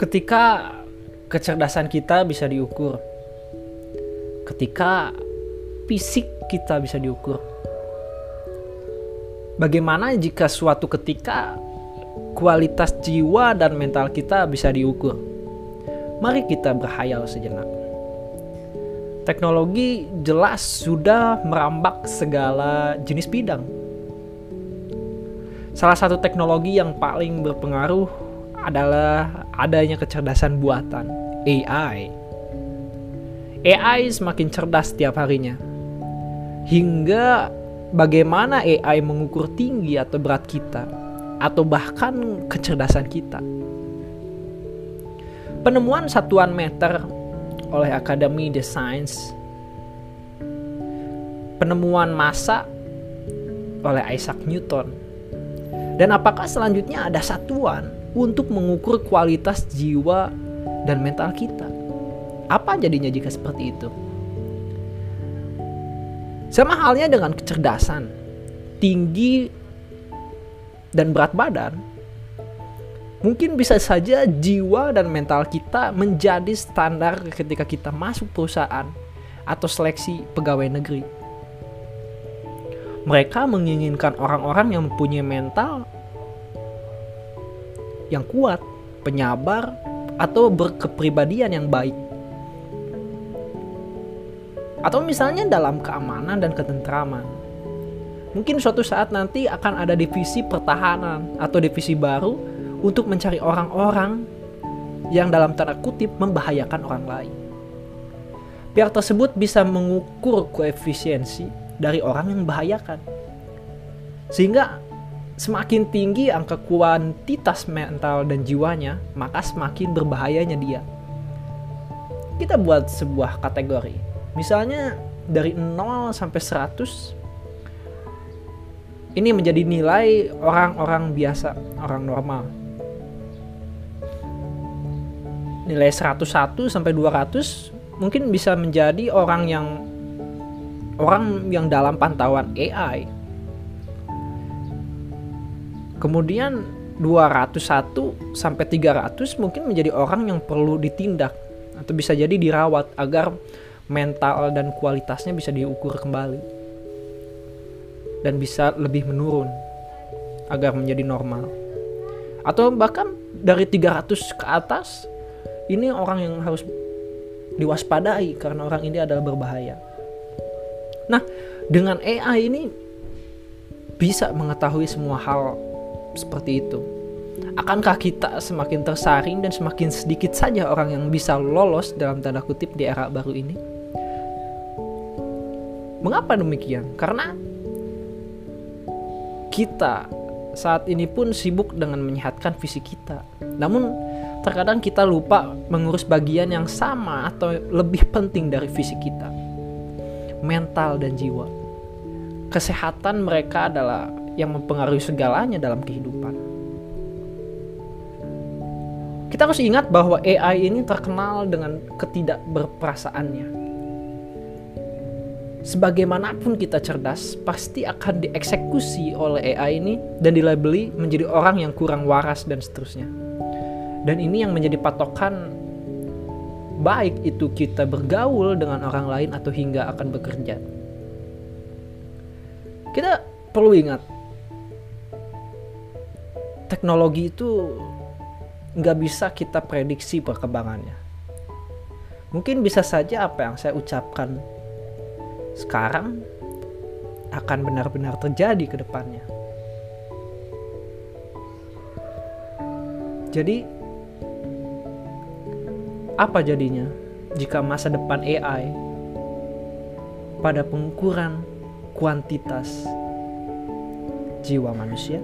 Ketika kecerdasan kita bisa diukur, ketika fisik kita bisa diukur, bagaimana jika suatu ketika kualitas jiwa dan mental kita bisa diukur? Mari kita berhayal sejenak. Teknologi jelas sudah merambak segala jenis bidang. Salah satu teknologi yang paling berpengaruh adalah adanya kecerdasan buatan, AI. AI semakin cerdas setiap harinya. Hingga bagaimana AI mengukur tinggi atau berat kita atau bahkan kecerdasan kita. Penemuan satuan meter oleh Akademi The Science, penemuan massa oleh Isaac Newton, dan apakah selanjutnya ada satuan untuk mengukur kualitas jiwa dan mental kita? Apa jadinya jika seperti itu? Sama halnya dengan kecerdasan, tinggi dan berat badan mungkin bisa saja jiwa dan mental kita menjadi standar ketika kita masuk perusahaan atau seleksi pegawai negeri. Mereka menginginkan orang-orang yang mempunyai mental yang kuat, penyabar, atau berkepribadian yang baik. Atau misalnya dalam keamanan dan ketentraman. Mungkin suatu saat nanti akan ada divisi pertahanan atau divisi baru untuk mencari orang-orang yang dalam tanda kutip membahayakan orang lain. Pihak tersebut bisa mengukur koefisiensi dari orang yang membahayakan. Sehingga semakin tinggi angka kuantitas mental dan jiwanya, maka semakin berbahayanya dia. Kita buat sebuah kategori. Misalnya dari 0 sampai 100 ini menjadi nilai orang-orang biasa, orang normal. nilai 101 sampai 200 mungkin bisa menjadi orang yang orang yang dalam pantauan AI. Kemudian 201 sampai 300 mungkin menjadi orang yang perlu ditindak atau bisa jadi dirawat agar mental dan kualitasnya bisa diukur kembali dan bisa lebih menurun agar menjadi normal. Atau bahkan dari 300 ke atas ini orang yang harus diwaspadai karena orang ini adalah berbahaya. Nah, dengan AI ini bisa mengetahui semua hal seperti itu. Akankah kita semakin tersaring dan semakin sedikit saja orang yang bisa lolos dalam tanda kutip di era baru ini? Mengapa demikian? Karena kita saat ini pun sibuk dengan menyehatkan fisik kita. Namun terkadang kita lupa mengurus bagian yang sama atau lebih penting dari fisik kita, mental dan jiwa. Kesehatan mereka adalah yang mempengaruhi segalanya dalam kehidupan. Kita harus ingat bahwa AI ini terkenal dengan ketidakberperasaannya. Sebagaimanapun kita cerdas, pasti akan dieksekusi oleh AI ini dan dilabeli menjadi orang yang kurang waras dan seterusnya dan ini yang menjadi patokan baik itu kita bergaul dengan orang lain atau hingga akan bekerja. Kita perlu ingat, teknologi itu nggak bisa kita prediksi perkembangannya. Mungkin bisa saja apa yang saya ucapkan sekarang akan benar-benar terjadi ke depannya. Jadi apa jadinya jika masa depan AI pada pengukuran kuantitas jiwa manusia?